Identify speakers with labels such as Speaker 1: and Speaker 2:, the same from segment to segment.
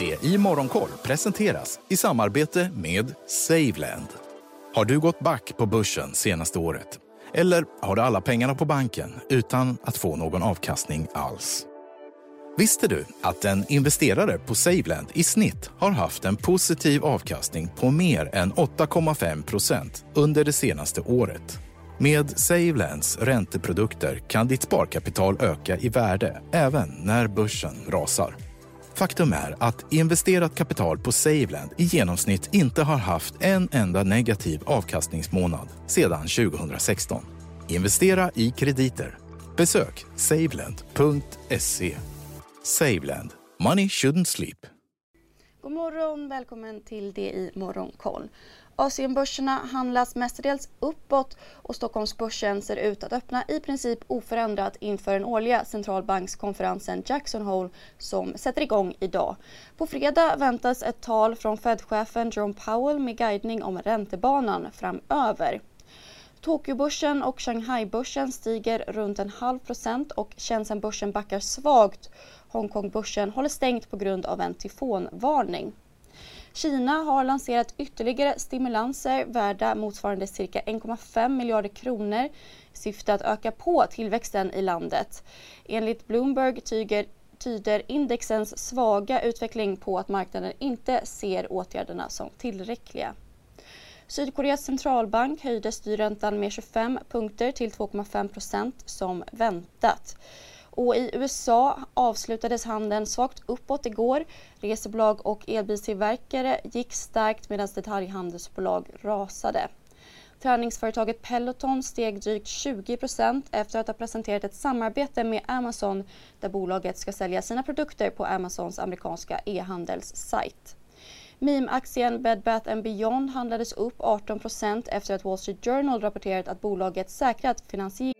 Speaker 1: Det i Morgonkoll presenteras i samarbete med Saveland. Har du gått back på börsen senaste året? Eller har du alla pengarna på banken utan att få någon avkastning alls? Visste du att en investerare på Saveland i snitt har haft en positiv avkastning på mer än 8,5 procent under det senaste året? Med Savelands ränteprodukter kan ditt sparkapital öka i värde även när börsen rasar. Faktum är att investerat kapital på Saveland i genomsnitt inte har haft en enda negativ avkastningsmånad sedan 2016. Investera i krediter. Besök saveland.se. Saveland. Money shouldn't sleep.
Speaker 2: God morgon, välkommen till det i Morgonkoll. Asienbörserna handlas mestadels uppåt och Stockholmsbörsen ser ut att öppna i princip oförändrat inför den årliga centralbankskonferensen Jackson Hole som sätter igång idag. På fredag väntas ett tal från Fed-chefen Jerome Powell med guidning om räntebanan framöver. Tokyobörsen och Shanghai-börsen stiger runt en halv procent och Shenzhen-börsen backar svagt. Hongkongbörsen håller stängt på grund av en tyfonvarning. Kina har lanserat ytterligare stimulanser värda motsvarande cirka 1,5 miljarder kronor i syfte att öka på tillväxten i landet. Enligt Bloomberg tyger, tyder indexens svaga utveckling på att marknaden inte ser åtgärderna som tillräckliga. Sydkoreas centralbank höjde styrräntan med 25 punkter till 2,5 procent som väntat. Och i USA avslutades handeln svagt uppåt igår. Resebolag och elbilstillverkare gick starkt medan detaljhandelsbolag rasade. Träningsföretaget Peloton steg drygt 20% efter att ha presenterat ett samarbete med Amazon där bolaget ska sälja sina produkter på Amazons amerikanska e-handelssajt. Meme-aktien Bed Bath Beyond handlades upp 18% efter att Wall Street Journal rapporterat att bolaget säkrat finansiering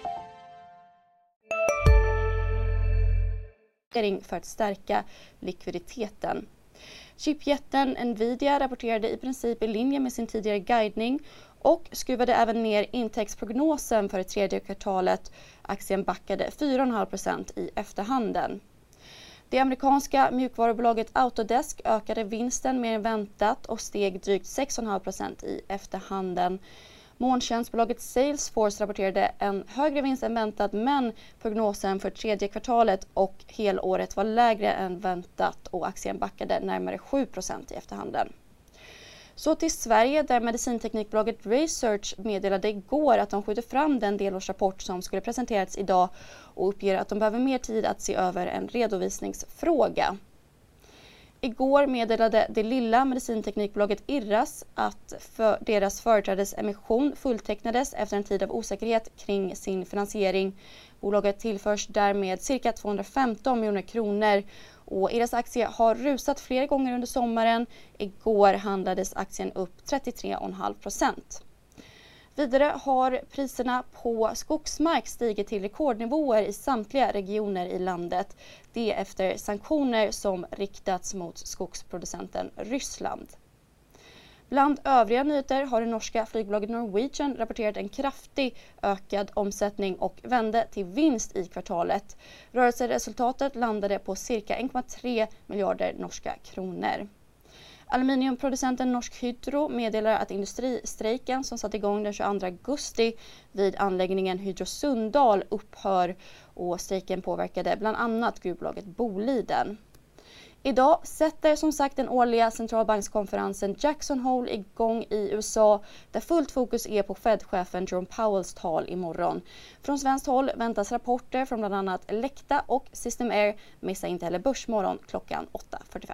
Speaker 2: för att stärka likviditeten. Chipjätten Nvidia rapporterade i princip i linje med sin tidigare guidning och skruvade även ner intäktsprognosen för det tredje kvartalet. Aktien backade 4,5% i efterhanden. Det amerikanska mjukvarubolaget Autodesk ökade vinsten mer än väntat och steg drygt 6,5% i efterhanden. Molntjänstbolaget Salesforce rapporterade en högre vinst än väntat men prognosen för tredje kvartalet och helåret var lägre än väntat och aktien backade närmare 7% i efterhanden. Så till Sverige där medicinteknikbolaget Research meddelade igår att de skjuter fram den delårsrapport som skulle presenterats idag och uppger att de behöver mer tid att se över en redovisningsfråga. Igår meddelade det lilla medicinteknikbolaget Irras att för deras företrädes emission fulltecknades efter en tid av osäkerhet kring sin finansiering. Bolaget tillförs därmed cirka 215 miljoner kronor och Irras aktie har rusat flera gånger under sommaren. Igår handlades aktien upp 33,5 procent. Vidare har priserna på skogsmark stigit till rekordnivåer i samtliga regioner i landet. Det efter sanktioner som riktats mot skogsproducenten Ryssland. Bland övriga nyheter har det norska flygbolaget Norwegian rapporterat en kraftig ökad omsättning och vände till vinst i kvartalet. Rörelseresultatet landade på cirka 1,3 miljarder norska kronor. Aluminiumproducenten Norsk Hydro meddelar att industristrejken som satte igång den 22 augusti vid anläggningen Hydro Sunndal upphör och strejken påverkade bland annat gruvbolaget Boliden. Idag sätter som sagt den årliga centralbankskonferensen Jackson Hole igång i USA där fullt fokus är på Fed-chefen Jerome Powells tal imorgon. Från svenskt håll väntas rapporter från bland annat Elekta och System Air. Missa inte heller Börsmorgon klockan 8.45.